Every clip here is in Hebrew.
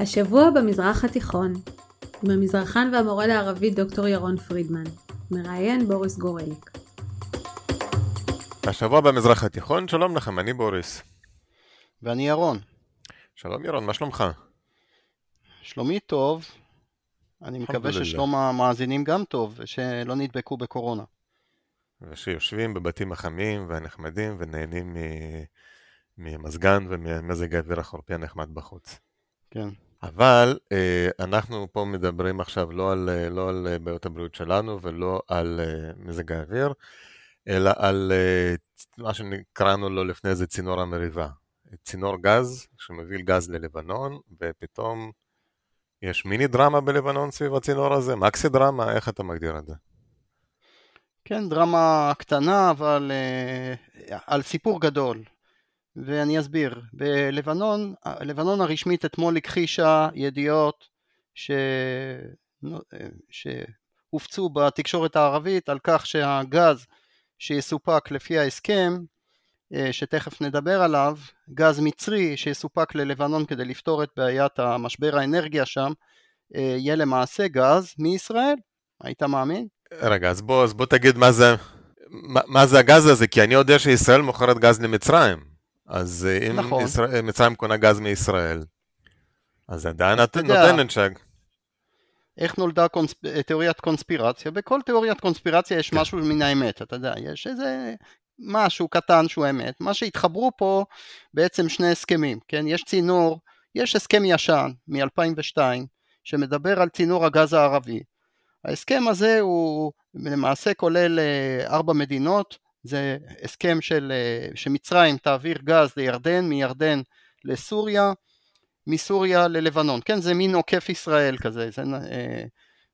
השבוע במזרח התיכון, עם המזרחן והמורה לערבית דוקטור ירון פרידמן, מראיין בוריס גורליק. השבוע במזרח התיכון, שלום לכם, אני בוריס. ואני ירון. שלום ירון, מה שלומך? שלומי טוב, אני מקווה ששלום המאזינים גם טוב, ושלא נדבקו בקורונה. ושיושבים בבתים החמים והנחמדים ונהנים ממזגן וממזג האוויר החורפי הנחמד בחוץ. כן. אבל אה, אנחנו פה מדברים עכשיו לא על, אה, לא על אה, בעיות הבריאות שלנו ולא על מזג האוויר, אלא על מה שקראנו לו לפני זה צינור המריבה. צינור גז שמוביל גז ללבנון, ופתאום יש מיני דרמה בלבנון סביב הצינור הזה, מקסי דרמה, איך אתה מגדיר את זה? כן, דרמה קטנה, אבל uh, על סיפור גדול. ואני אסביר. בלבנון, לבנון הרשמית אתמול הכחישה ידיעות ש... שהופצו בתקשורת הערבית על כך שהגז שיסופק לפי ההסכם, אה, שתכף נדבר עליו, גז מצרי שיסופק ללבנון כדי לפתור את בעיית המשבר האנרגיה שם, אה, יהיה למעשה גז מישראל. היית מאמין? רגע, אז בוא, אז בוא תגיד מה זה, מה, מה זה הגז הזה, כי אני יודע שישראל מוכרת גז למצרים. אז אה, אם נכון. ישראל, מצרים קונה גז מישראל, אז עדיין את נותנת שג. איך נולדה קונספ... תיאוריית קונספירציה? בכל תיאוריית קונספירציה יש כן. משהו מן האמת, אתה יודע, יש איזה משהו קטן שהוא אמת. מה שהתחברו פה בעצם שני הסכמים, כן? יש צינור, יש הסכם ישן מ-2002 שמדבר על צינור הגז הערבי. ההסכם הזה הוא למעשה כולל אה, ארבע מדינות, זה הסכם של, אה, שמצרים תעביר גז לירדן, מירדן לסוריה, מסוריה ללבנון, כן זה מין עוקף ישראל כזה, זה, אה,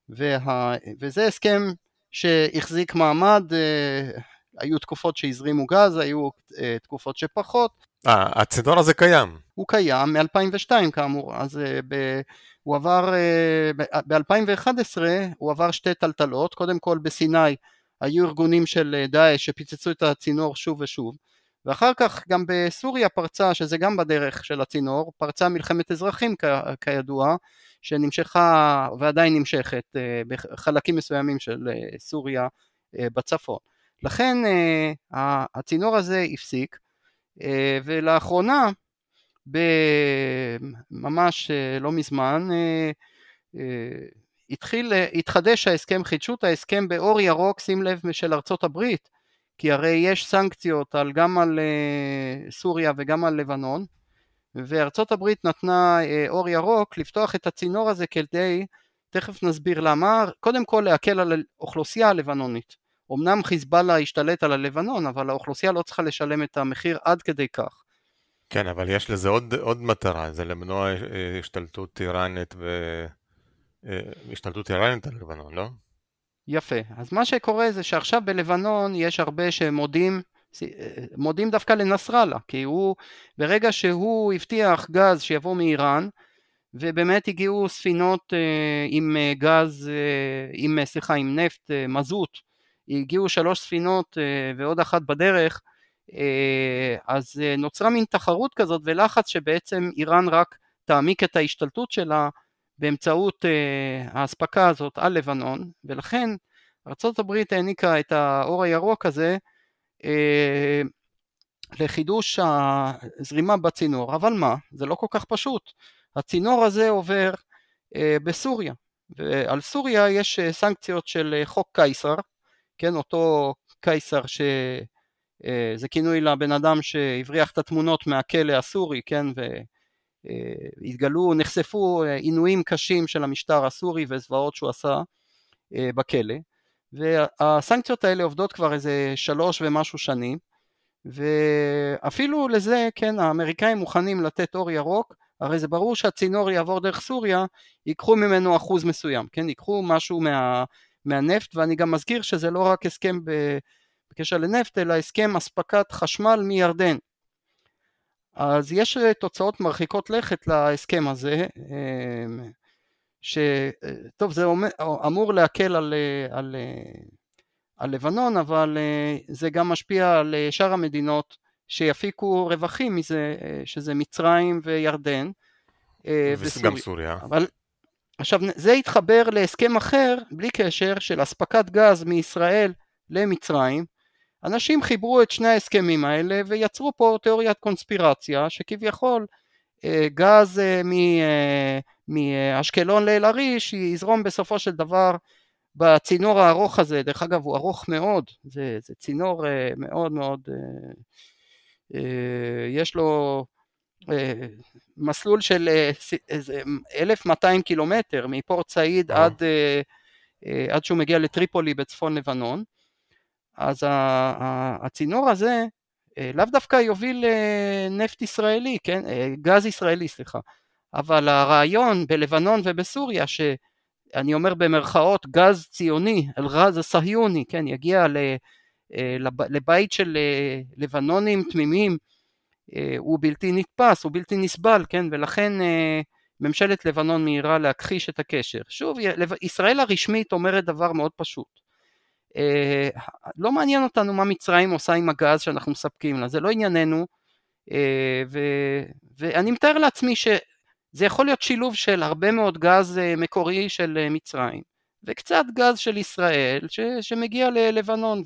וה, וזה הסכם שהחזיק מעמד, אה, היו תקופות שהזרימו גז, היו תקופות שפחות. אה, הצינור הזה קיים. הוא קיים מ-2002 כאמור, אז ב, הוא עבר, ב-2011 הוא עבר שתי טלטלות, קודם כל בסיני היו ארגונים של אה, דאעש שפיצצו את הצינור שוב ושוב ואחר כך גם בסוריה פרצה, שזה גם בדרך של הצינור, פרצה מלחמת אזרחים כ- כידוע, שנמשכה ועדיין נמשכת אה, בחלקים מסוימים של אה, סוריה בצפון. לכן הצינור הזה הפסיק, ולאחרונה, ממש לא מזמן, התחיל, התחדש ההסכם, חידשו את ההסכם באור ירוק, שים לב, של ארצות הברית, כי הרי יש סנקציות על, גם על uh, סוריה וגם על לבנון, וארצות הברית נתנה uh, אור ירוק לפתוח את הצינור הזה כדי, תכף נסביר למה, קודם כל להקל על האוכלוסייה הלבנונית. אמנם חיזבאללה השתלט על הלבנון, אבל האוכלוסייה לא צריכה לשלם את המחיר עד כדי כך. כן, אבל יש לזה עוד, עוד מטרה, זה למנוע אה, השתלטות איראנית ו... אה, השתלטות איראנית על לבנון, לא? יפה. אז מה שקורה זה שעכשיו בלבנון יש הרבה שמודים אה, מודים דווקא לנסראללה, כי הוא, ברגע שהוא הבטיח גז שיבוא מאיראן, ובאמת הגיעו ספינות אה, עם גז, עם, סליחה, עם נפט, מזוט, הגיעו שלוש ספינות ועוד אחת בדרך, אז נוצרה מין תחרות כזאת ולחץ שבעצם איראן רק תעמיק את ההשתלטות שלה באמצעות uh, האספקה הזאת על לבנון, ולכן ארה"ב העניקה את האור הירוק הזה uh, לחידוש הזרימה בצינור, אבל מה? זה לא כל כך פשוט. הצינור הזה עובר uh, בסוריה, ועל סוריה יש סנקציות של חוק קיסר, כן, אותו קיסר ש... זה כינוי לבן אדם שהבריח את התמונות מהכלא הסורי, כן, ו... אה, התגלו, נחשפו אה, עינויים קשים של המשטר הסורי וזוועות שהוא עשה אה, בכלא. והסנקציות האלה עובדות כבר איזה שלוש ומשהו שנים. ואפילו לזה כן האמריקאים מוכנים לתת אור ירוק. הרי זה ברור שהצינור יעבור דרך סוריה ייקחו ממנו אחוז מסוים כן? ייקחו משהו מה, מהנפט ואני גם מזכיר שזה לא רק הסכם בקשר לנפט אלא הסכם אספקת חשמל מירדן אז יש אה, תוצאות מרחיקות לכת להסכם הזה, אמ, שטוב זה אמור להקל על, אה, על, אה, על לבנון אבל זה גם משפיע על שאר המדינות שיפיקו רווחים מזה שזה מצרים וירדן וגם סוריה. אבל עכשיו זה התחבר להסכם אחר, בלי קשר, של אספקת גז מישראל למצרים. אנשים חיברו את שני ההסכמים האלה ויצרו פה תיאוריית קונספירציה שכביכול גז מאשקלון לאל-עריש יזרום בסופו של דבר בצינור הארוך הזה, דרך אגב הוא ארוך מאוד, זה, זה צינור מאוד מאוד, יש לו מסלול של 1200 קילומטר מפורט סעיד עד, עד שהוא מגיע לטריפולי בצפון לבנון, אז הצינור הזה לאו דווקא יוביל נפט ישראלי, כן, גז ישראלי סליחה, אבל הרעיון בלבנון ובסוריה שאני אומר במרכאות גז ציוני, אל-גז הסהיוני, כן, יגיע לבית של לבנונים תמימים הוא בלתי נתפס, הוא בלתי נסבל, כן, ולכן ממשלת לבנון מהירה להכחיש את הקשר. שוב, ישראל הרשמית אומרת דבר מאוד פשוט. לא מעניין אותנו מה מצרים עושה עם הגז שאנחנו מספקים לה, זה לא ענייננו, ו, ואני מתאר לעצמי שזה יכול להיות שילוב של הרבה מאוד גז מקורי של מצרים, וקצת גז של ישראל ש, שמגיע ללבנון,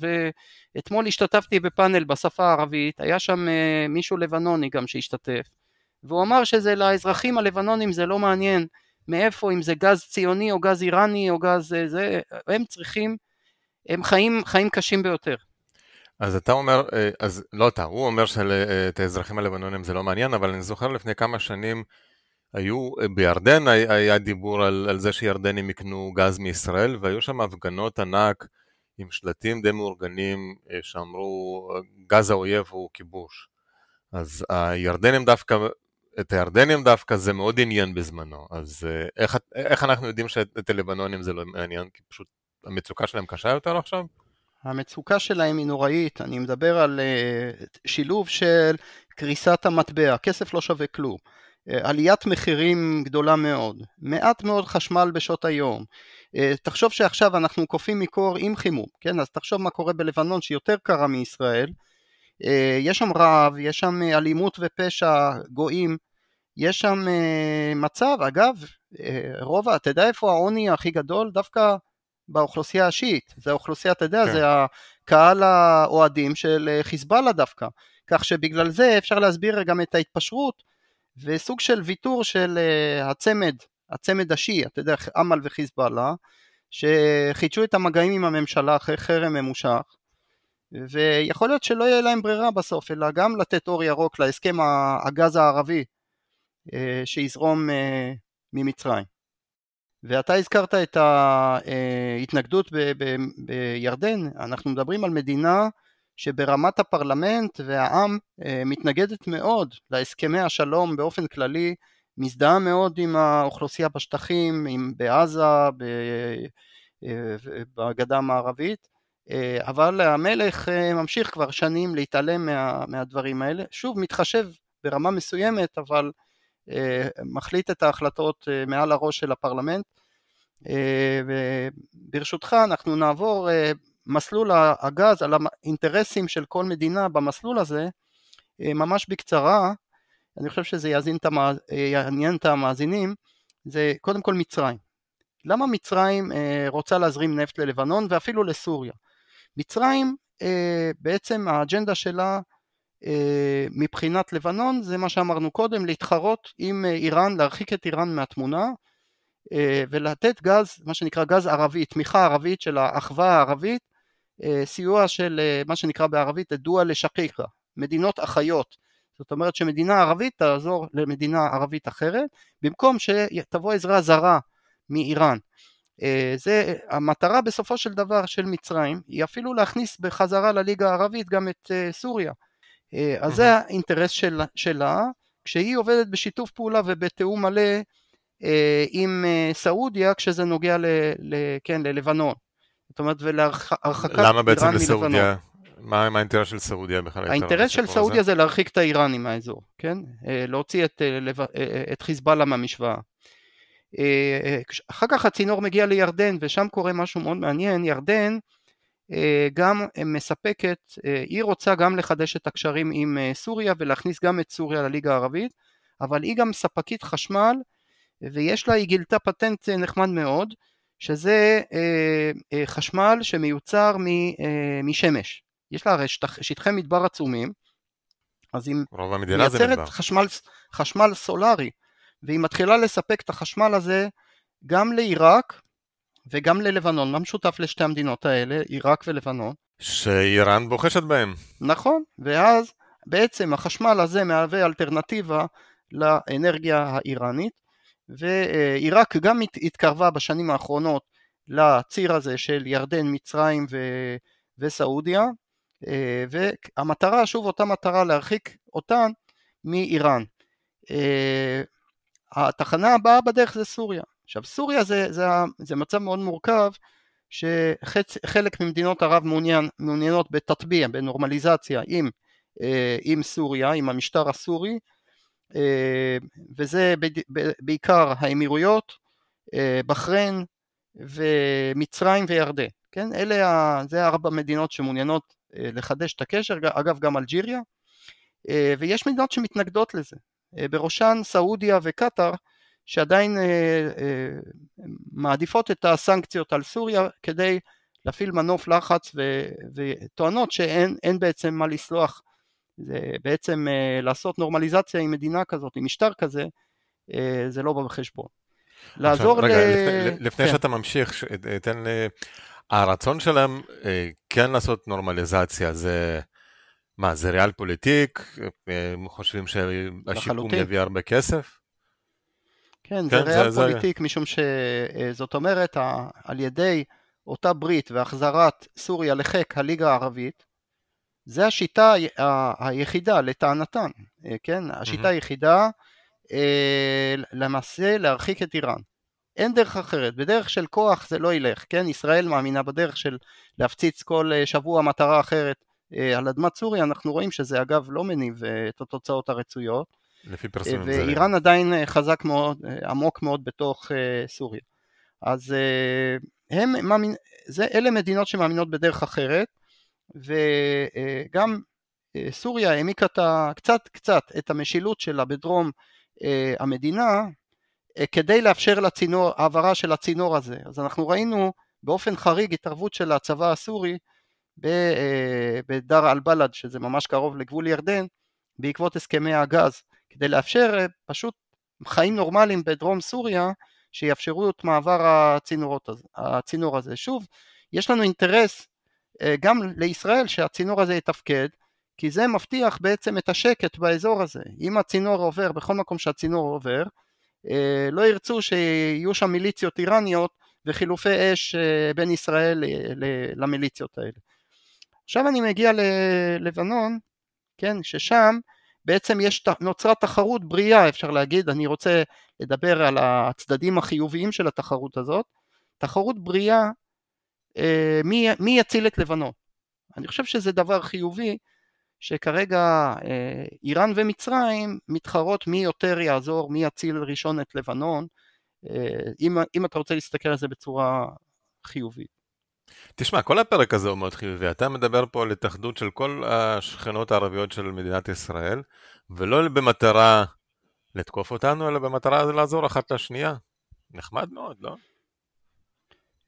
ואתמול השתתפתי בפאנל בשפה הערבית, היה שם מישהו לבנוני גם שהשתתף, והוא אמר שזה לאזרחים הלבנונים זה לא מעניין מאיפה, אם זה גז ציוני או גז איראני או גז זה, הם צריכים, הם חיים, חיים קשים ביותר. אז אתה אומר, אז לא אתה, הוא אומר שאת האזרחים הלבנונים זה לא מעניין, אבל אני זוכר לפני כמה שנים היו, בירדן היה דיבור על, על זה שירדנים יקנו גז מישראל, והיו שם הפגנות ענק עם שלטים די מאורגנים שאמרו גז האויב הוא כיבוש. אז הירדנים דווקא, את הירדנים דווקא זה מאוד עניין בזמנו, אז איך, איך אנחנו יודעים שאת הלבנונים זה לא מעניין, כי פשוט המצוקה שלהם קשה יותר עכשיו? המצוקה שלהם היא נוראית, אני מדבר על שילוב של קריסת המטבע, כסף לא שווה כלום. עליית מחירים גדולה מאוד, מעט מאוד חשמל בשעות היום. תחשוב שעכשיו אנחנו קופאים מקור עם חימום, כן? אז תחשוב מה קורה בלבנון שהיא יותר קרה מישראל. יש שם רעב, יש שם אלימות ופשע גואים, יש שם מצב, אגב, רוב, אתה יודע איפה העוני הכי גדול? דווקא באוכלוסייה השיעית, זה האוכלוסייה, אתה יודע, כן. זה הקהל האוהדים של חיזבאללה דווקא, כך שבגלל זה אפשר להסביר גם את ההתפשרות וסוג של ויתור של הצמד, הצמד השיעי, אתה יודע, אמל וחיזבאללה, שחידשו את המגעים עם הממשלה אחרי חרם ממושך, ויכול להיות שלא יהיה להם ברירה בסוף, אלא גם לתת אור ירוק להסכם הגז הערבי שיזרום ממצרים. ואתה הזכרת את ההתנגדות בירדן, אנחנו מדברים על מדינה שברמת הפרלמנט והעם מתנגדת מאוד להסכמי השלום באופן כללי, מזדהה מאוד עם האוכלוסייה בשטחים, עם, בעזה, בגדה המערבית, אבל המלך ממשיך כבר שנים להתעלם מה, מהדברים האלה, שוב מתחשב ברמה מסוימת, אבל מחליט את ההחלטות מעל הראש של הפרלמנט. וברשותך אנחנו נעבור מסלול הגז על האינטרסים של כל מדינה במסלול הזה ממש בקצרה, אני חושב שזה יעניין את, המאז... יעניין את המאזינים, זה קודם כל מצרים. למה מצרים רוצה להזרים נפט ללבנון ואפילו לסוריה? מצרים בעצם האג'נדה שלה מבחינת לבנון זה מה שאמרנו קודם, להתחרות עם איראן, להרחיק את איראן מהתמונה ולתת גז, מה שנקרא גז ערבי, תמיכה ערבית של האחווה הערבית, סיוע של מה שנקרא בערבית דואה לשקיקה, מדינות אחיות, זאת אומרת שמדינה ערבית תעזור למדינה ערבית אחרת, במקום שתבוא עזרה זרה מאיראן. זה המטרה בסופו של דבר של מצרים, היא אפילו להכניס בחזרה לליגה הערבית גם את סוריה. אז זה האינטרס של, שלה, כשהיא עובדת בשיתוף פעולה ובתיאום מלא עם סעודיה כשזה נוגע ל, ל, כן, ללבנון. זאת אומרת ולהרחקת איראן מלבנון. למה בעצם בסעודיה? מה, מה האינטרס של סעודיה בכלל? האינטרס של סעודיה זה להרחיק את האיראנים מהאזור, כן? להוציא את, את חיזבאללה מהמשוואה. אחר כך הצינור מגיע לירדן ושם קורה משהו מאוד מעניין, ירדן גם מספקת, היא רוצה גם לחדש את הקשרים עם סוריה ולהכניס גם את סוריה לליגה הערבית, אבל היא גם ספקית חשמל, ויש לה, היא גילתה פטנט נחמד מאוד, שזה אה, אה, חשמל שמיוצר מ, אה, משמש. יש לה הרי שטחי מדבר עצומים, אז היא מייצרת חשמל, חשמל סולארי, והיא מתחילה לספק את החשמל הזה גם לעיראק וגם ללבנון. מה משותף לשתי המדינות האלה, עיראק ולבנון? שאיראן בוחשת בהם. נכון, ואז בעצם החשמל הזה מהווה אלטרנטיבה לאנרגיה האיראנית, ועיראק גם התקרבה בשנים האחרונות לציר הזה של ירדן, מצרים ו... וסעודיה, אה, והמטרה, שוב אותה מטרה, להרחיק אותן מאיראן. אה, התחנה הבאה בדרך זה סוריה. עכשיו סוריה זה, זה, זה מצב מאוד מורכב שחלק ממדינות ערב מעוניין, מעוניינות בתטביע, בנורמליזציה עם, אה, עם סוריה, עם המשטר הסורי, וזה בעיקר האמירויות, בחריין ומצרים וירדן, כן? אלה, זה ארבע מדינות שמעוניינות אה, לחדש את הקשר, אגב גם אלג'יריה, אה, ויש מדינות שמתנגדות לזה, אה, בראשן סעודיה וקטאר, שעדיין מעדיפות את הסנקציות על סוריה כדי להפעיל מנוף לחץ וטוענות שאין בעצם מה לסלוח, זה בעצם לעשות נורמליזציה עם מדינה כזאת, עם משטר כזה, זה לא בא בחשבון. לעזור רגע, ל... לפני, לפני כן. שאתה ממשיך, תן לי... הרצון שלהם אה, כן לעשות נורמליזציה זה, מה, זה ריאל פוליטיק? הם חושבים שהשיקום יביא הרבה כסף? כן, כן זה ריאל זה, פוליטיק, זה... משום שזאת אה, אומרת, על ידי אותה ברית והחזרת סוריה לחיק הליגה הערבית, זה השיטה היחידה לטענתן, אה, כן? השיטה היחידה למעשה להרחיק את איראן. אין דרך אחרת, בדרך של כוח זה לא ילך, כן? ישראל מאמינה בדרך של להפציץ כל אה, שבוע מטרה אחרת אה, על אדמת סוריה, אנחנו רואים שזה אגב לא מניב אה, את התוצאות הרצויות. לפי פרסומים זה... ואיראן עדיין חזק מאוד, עמוק מאוד בתוך סוריה. אז הם מאמין, זה, אלה מדינות שמאמינות בדרך אחרת, וגם סוריה העמיקה קצת קצת את המשילות שלה בדרום המדינה, אה, כדי לאפשר לצינור, העברה של הצינור הזה. אז אנחנו ראינו באופן חריג התערבות של הצבא הסורי אה, בדאר אל-בלד, שזה ממש קרוב לגבול ירדן, בעקבות הסכמי הגז, כדי לאפשר אה, פשוט חיים נורמליים בדרום סוריה, שיאפשרו את מעבר הזה, הצינור הזה. שוב, יש לנו אינטרס גם לישראל שהצינור הזה יתפקד, כי זה מבטיח בעצם את השקט באזור הזה. אם הצינור עובר, בכל מקום שהצינור עובר, אה, לא ירצו שיהיו שם מיליציות איראניות וחילופי אש אה, בין ישראל למיליציות האלה. עכשיו אני מגיע ללבנון, כן, ששם בעצם יש, נוצרה תחרות בריאה אפשר להגיד, אני רוצה לדבר על הצדדים החיוביים של התחרות הזאת, תחרות בריאה אה, מי, מי יציל את לבנון. אני חושב שזה דבר חיובי שכרגע אה, איראן ומצרים מתחרות מי יותר יעזור, מי יציל ראשון את לבנון, אה, אם, אם אתה רוצה להסתכל על זה בצורה חיובית. תשמע, כל הפרק הזה הוא מאוד חיובי. אתה מדבר פה על התאחדות של כל השכנות הערביות של מדינת ישראל, ולא במטרה לתקוף אותנו, אלא במטרה לעזור אחת לשנייה. נחמד מאוד, לא?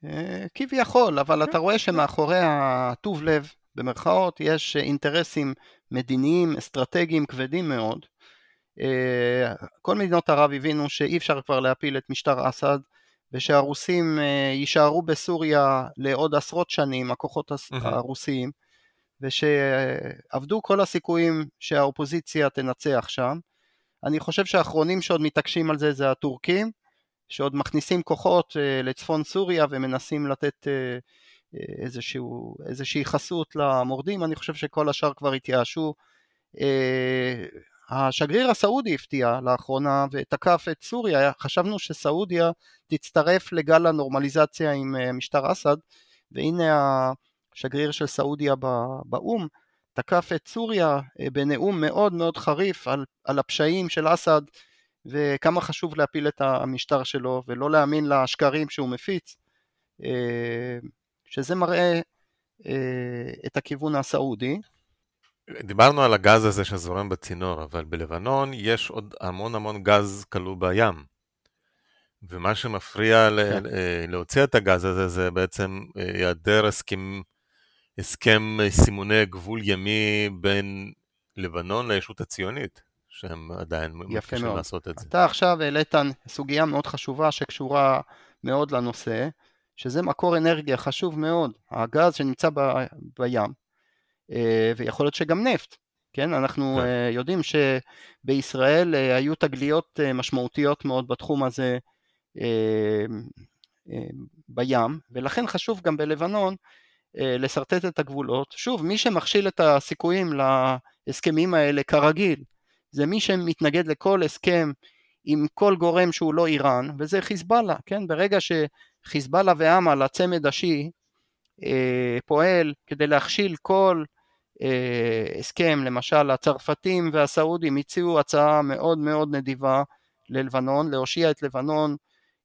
אה, כביכול, אבל אתה רואה שמאחורי הטוב לב במרכאות, יש אינטרסים מדיניים, אסטרטגיים כבדים מאוד. אה, כל מדינות ערב הבינו שאי אפשר כבר להפיל את משטר אסד ושהרוסים אה, יישארו בסוריה לעוד עשרות שנים, הכוחות הרוסיים, ושעבדו כל הסיכויים שהאופוזיציה תנצח שם. אני חושב שהאחרונים שעוד מתעקשים על זה זה הטורקים, שעוד מכניסים כוחות אה, לצפון סוריה ומנסים לתת איזשהו, איזושהי חסות למורדים, אני חושב שכל השאר כבר התייאשו. אה, השגריר הסעודי הפתיע לאחרונה ותקף את סוריה, חשבנו שסעודיה תצטרף לגל הנורמליזציה עם אה, משטר אסד, והנה השגריר של סעודיה באו"ם תקף את סוריה אה, בנאום מאוד מאוד חריף על, על הפשעים של אסד וכמה חשוב להפיל את המשטר שלו ולא להאמין לשקרים שהוא מפיץ. שזה מראה אה, את הכיוון הסעודי. דיברנו על הגז הזה שזורם בצינור, אבל בלבנון יש עוד המון המון גז כלוא בים. ומה שמפריע כן. להוציא את הגז הזה זה בעצם היעדר הסכם, הסכם סימוני גבול ימי בין לבנון לישות הציונית, שהם עדיין מתקשים לעשות את זה. אתה עכשיו העלית סוגיה מאוד חשובה שקשורה מאוד לנושא, שזה מקור אנרגיה חשוב מאוד, הגז שנמצא ב, בים, אה, ויכול להיות שגם נפט, כן? אנחנו כן. אה, יודעים שבישראל אה, היו תגליות משמעותיות מאוד בתחום הזה בים, ולכן חשוב גם בלבנון לשרטט את הגבולות. שוב, מי שמכשיל את הסיכויים להסכמים האלה כרגיל, זה מי שמתנגד לכל הסכם עם כל גורם שהוא לא איראן, וזה חיזבאללה, כן? ברגע שחיזבאללה ואמל, הצמד השיעי, אה, פועל כדי להכשיל כל אה, הסכם, למשל הצרפתים והסעודים הציעו הצעה מאוד מאוד נדיבה ללבנון, להושיע את לבנון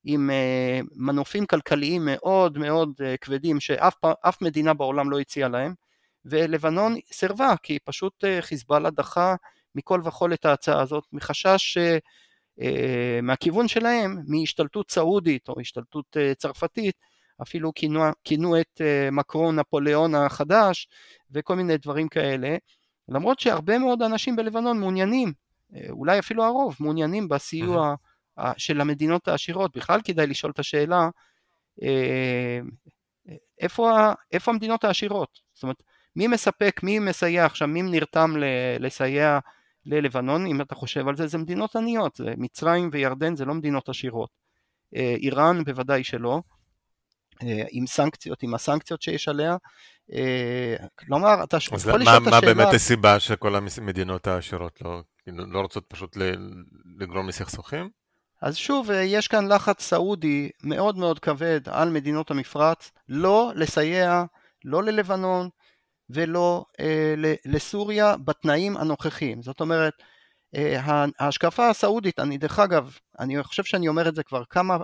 עם אה, מנופים כלכליים מאוד מאוד אה, כבדים שאף מדינה בעולם לא הציעה להם, ולבנון סירבה כי פשוט אה, חיזבאללה דחה מכל וכול את ההצעה הזאת, מחשש אה, מהכיוון שלהם, מהשתלטות סעודית או השתלטות אה, צרפתית, אפילו כינו, כינו את אה, מקרון נפוליאון החדש וכל מיני דברים כאלה, למרות שהרבה מאוד אנשים בלבנון מעוניינים, אולי אפילו הרוב, מעוניינים בסיוע של המדינות העשירות. בכלל כדאי לשאול את השאלה, איפה, איפה המדינות העשירות? זאת אומרת, מי מספק, מי מסייע עכשיו, מי נרתם לסייע ללבנון, אם אתה חושב על זה, זה מדינות עניות, זה מצרים וירדן זה לא מדינות עשירות. אה, איראן בוודאי שלא, אה, עם סנקציות, עם הסנקציות שיש עליה. אה, כלומר, אתה יכול לשאול את השאלה... מה באמת הסיבה שכל המדינות העשירות לא, כאילו, לא רוצות פשוט לגרום לסכסוכים? אז שוב, יש כאן לחץ סעודי מאוד מאוד כבד על מדינות המפרץ לא לסייע לא ללבנון ולא אה, לסוריה בתנאים הנוכחיים. זאת אומרת, אה, ההשקפה הסעודית, אני דרך אגב, אני חושב שאני אומר את זה כבר כמה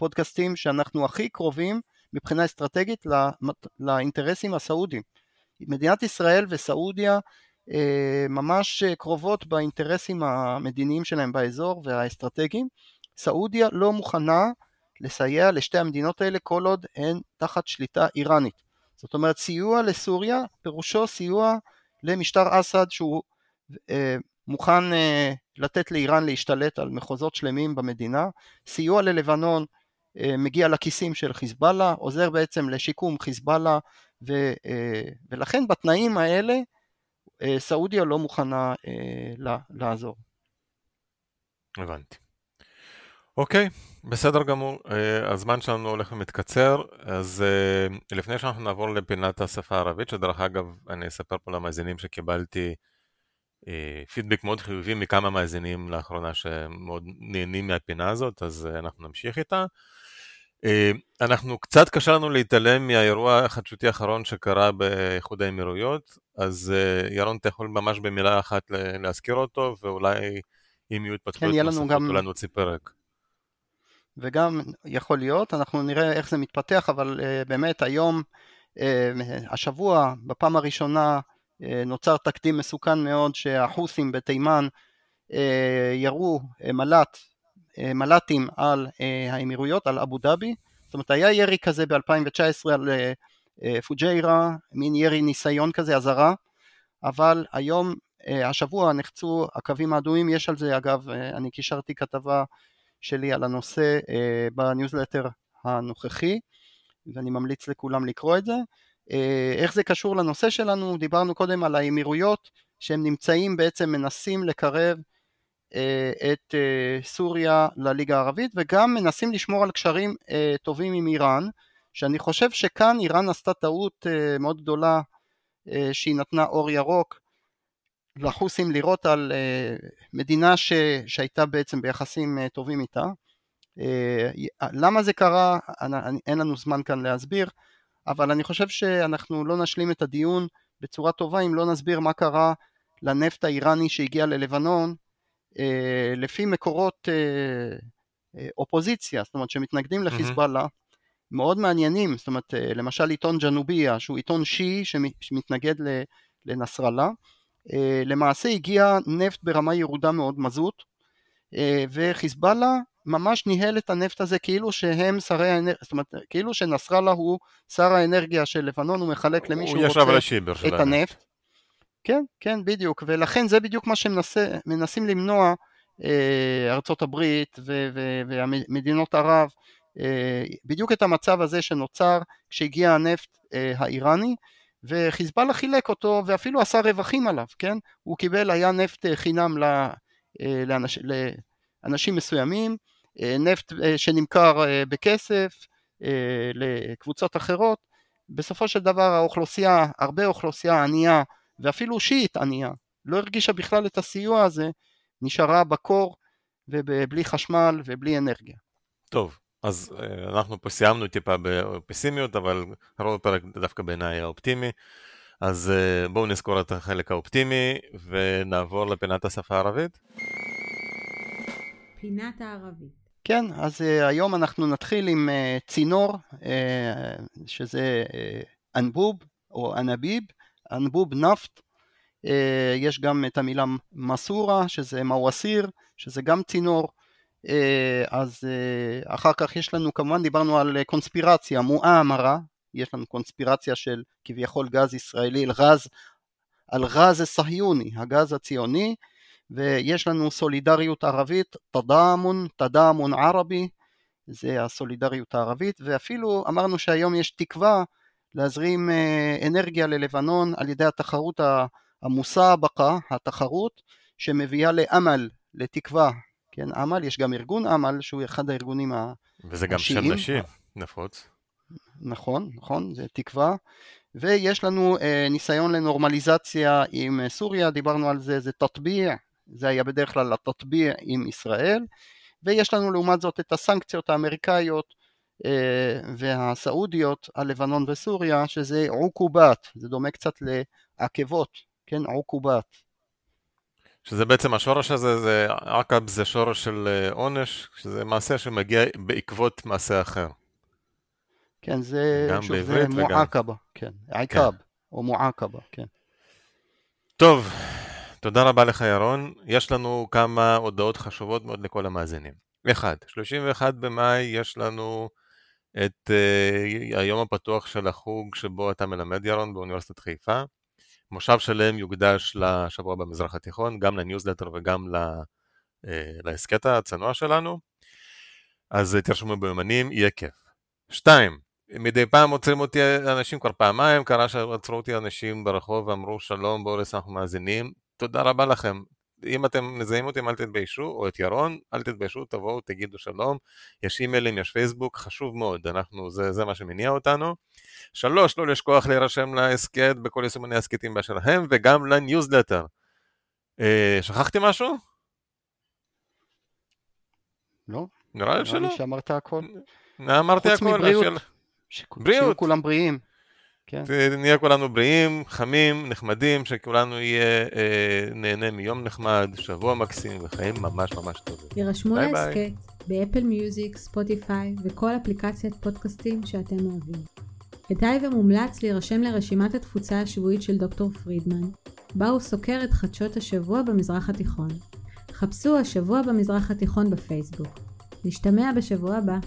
פודקאסטים שאנחנו הכי קרובים מבחינה אסטרטגית לאינטרסים הסעודיים. מדינת ישראל וסעודיה אה, ממש קרובות באינטרסים המדיניים שלהם באזור והאסטרטגיים. סעודיה לא מוכנה לסייע לשתי המדינות האלה כל עוד הן תחת שליטה איראנית. זאת אומרת סיוע לסוריה פירושו סיוע למשטר אסד שהוא אה, מוכן אה, לתת לאיראן להשתלט על מחוזות שלמים במדינה, סיוע ללבנון מגיע לכיסים של חיזבאללה, עוזר בעצם לשיקום חיזבאללה ו, אה, ולכן בתנאים האלה אה, סעודיה לא מוכנה אה, לעזור. הבנתי. אוקיי, בסדר גמור, אה, הזמן שלנו הולך ומתקצר, אז אה, לפני שאנחנו נעבור לפינת השפה הערבית, שדרך אגב, אני אספר פה למאזינים שקיבלתי אה, פידבק מאוד חיובי מכמה מאזינים לאחרונה שמאוד נהנים מהפינה הזאת, אז אנחנו נמשיך איתה. אנחנו, קצת קשה לנו להתעלם מהאירוע החדשותי האחרון שקרה באיחוד האמירויות, אז ירון, אתה יכול ממש במילה אחת להזכיר אותו, ואולי אם יהיו התפתחויות כן, נוספות, גם... אולי נוציא פרק. וגם יכול להיות, אנחנו נראה איך זה מתפתח, אבל uh, באמת היום, uh, השבוע, בפעם הראשונה, uh, נוצר תקדים מסוכן מאוד שהחות'ים בתימן uh, ירו uh, מל"ט, מל"טים על uh, האמירויות, על אבו דאבי, זאת אומרת היה ירי כזה ב-2019 על uh, פוג'יירה, מין ירי ניסיון כזה, אזהרה, אבל היום, השבוע נחצו הקווים האדומים, יש על זה אגב, אני קישרתי כתבה שלי על הנושא אה, בניוזלטר הנוכחי, ואני ממליץ לכולם לקרוא את זה. אה, איך זה קשור לנושא שלנו? דיברנו קודם על האמירויות, שהם נמצאים בעצם, מנסים לקרב אה, את סוריה לליגה הערבית, וגם מנסים לשמור על קשרים טובים עם איראן, שאני חושב שכאן איראן עשתה טעות מאוד גדולה שהיא נתנה אור ירוק לחוסים לירות על מדינה ש, שהייתה בעצם ביחסים טובים איתה. למה זה קרה, אין לנו זמן כאן להסביר, אבל אני חושב שאנחנו לא נשלים את הדיון בצורה טובה אם לא נסביר מה קרה לנפט האיראני שהגיע ללבנון לפי מקורות uh, uh, אופוזיציה, זאת אומרת שמתנגדים לחיזבאללה, mm-hmm. מאוד מעניינים, זאת אומרת למשל עיתון ג'נוביה שהוא עיתון שיעי שמתנגד לנסראללה. למעשה הגיע נפט ברמה ירודה מאוד מזוט, וחיזבאללה ממש ניהל את הנפט הזה כאילו שהם שרי האנרגיה, זאת אומרת כאילו שנסראללה הוא שר האנרגיה של לבנון, הוא מחלק למי שהוא רוצה את הנפט. כן, כן, בדיוק, ולכן זה בדיוק מה שמנסים למנוע אה, ארצות הברית ומדינות ערב, אה, בדיוק את המצב הזה שנוצר כשהגיע הנפט אה, האיראני, וחיזבאללה חילק אותו ואפילו עשה רווחים עליו, כן? הוא קיבל, היה נפט חינם לאנש, לאנשים מסוימים, נפט שנמכר בכסף לקבוצות אחרות, בסופו של דבר האוכלוסייה, הרבה אוכלוסייה ענייה ואפילו שיעית ענייה, לא הרגישה בכלל את הסיוע הזה, נשארה בקור ובלי חשמל ובלי אנרגיה. טוב, אז אה, אנחנו פה סיימנו טיפה בפסימיות, אבל רוב הפרק דווקא בעיניי היה אופטימי. אז אה, בואו נזכור את החלק האופטימי ונעבור לפינת השפה הערבית. פינת הערבית. כן, אז uh, היום אנחנו נתחיל עם uh, צינור, uh, שזה uh, אנבוב או אנביב, אנבוב נפט, uh, יש גם את המילה מסורה, שזה מווסיר, שזה גם צינור, uh, אז uh, אחר כך יש לנו, כמובן דיברנו על קונספירציה, מואמרה, יש לנו קונספירציה של כביכול גז ישראלי גז, על גז סהיוני, הגז הציוני, ויש לנו סולידריות ערבית, תדאמון, תדאמון ערבי, זה הסולידריות הערבית, ואפילו אמרנו שהיום יש תקווה להזרים אה, אנרגיה ללבנון על ידי התחרות המוסאבקה, התחרות שמביאה לאמל, לתקווה, כן, אמל, יש גם ארגון אמל שהוא אחד הארגונים השיעים. וזה גם שם נשי, נפוץ. נכון, נכון, זה תקווה. ויש לנו אה, ניסיון לנורמליזציה עם סוריה, דיברנו על זה, זה תטביע, זה היה בדרך כלל התטביע עם ישראל, ויש לנו לעומת זאת את הסנקציות האמריקאיות אה, והסעודיות על לבנון וסוריה, שזה עוקובת, זה דומה קצת לעקבות, כן, עוקובת. שזה בעצם השורש הזה, זה עקב זה שורש של אה, עונש, שזה מעשה שמגיע בעקבות מעשה אחר. כן, זה, שוב, זה מועקבה, כן, עקב, כן. או מועקבה, כן. טוב, תודה רבה לך ירון. יש לנו כמה הודעות חשובות מאוד לכל המאזינים. אחד, 31 במאי יש לנו את uh, היום הפתוח של החוג שבו אתה מלמד ירון באוניברסיטת חיפה. מושב שלם יוקדש לשבוע במזרח התיכון, גם לניוזלטר וגם אה, להסכת הצנוע שלנו. אז תרשמו ביומנים, יהיה כיף. שתיים, מדי פעם עוצרים אותי אנשים כבר פעמיים, קרה שעצרו אותי אנשים ברחוב ואמרו שלום בוריס אנחנו מאזינים, תודה רבה לכם. אם אתם מזהים אותי, אל תתביישו, או את ירון, אל תתביישו, תבואו, תגידו שלום. יש אימיילים, יש פייסבוק, חשוב מאוד, אנחנו, זה, זה מה שמניע אותנו. שלוש, לא לשכוח להירשם להסכת בכל יישומני הסכתים באשר הם, וגם לניוזלטר. אה, שכחתי משהו? לא. נראה לי שלא. נראה לי שאמרת הכל. אמרתי הכל. חוץ מבריאות. בריאות. שיהיו כולם בריאים. כן. נהיה כולנו בריאים, חמים, נחמדים, שכולנו יהיה אה, נהנה מיום נחמד, שבוע מקסים וחיים ממש ממש טובים. יירשמו להסכת באפל מיוזיק, ספוטיפיי וכל אפליקציית פודקאסטים שאתם אוהבים. כדאי ומומלץ להירשם לרשימת התפוצה השבועית של דוקטור פרידמן, בה הוא סוקר את חדשות השבוע במזרח התיכון. חפשו השבוע במזרח התיכון בפייסבוק. נשתמע בשבוע הבא.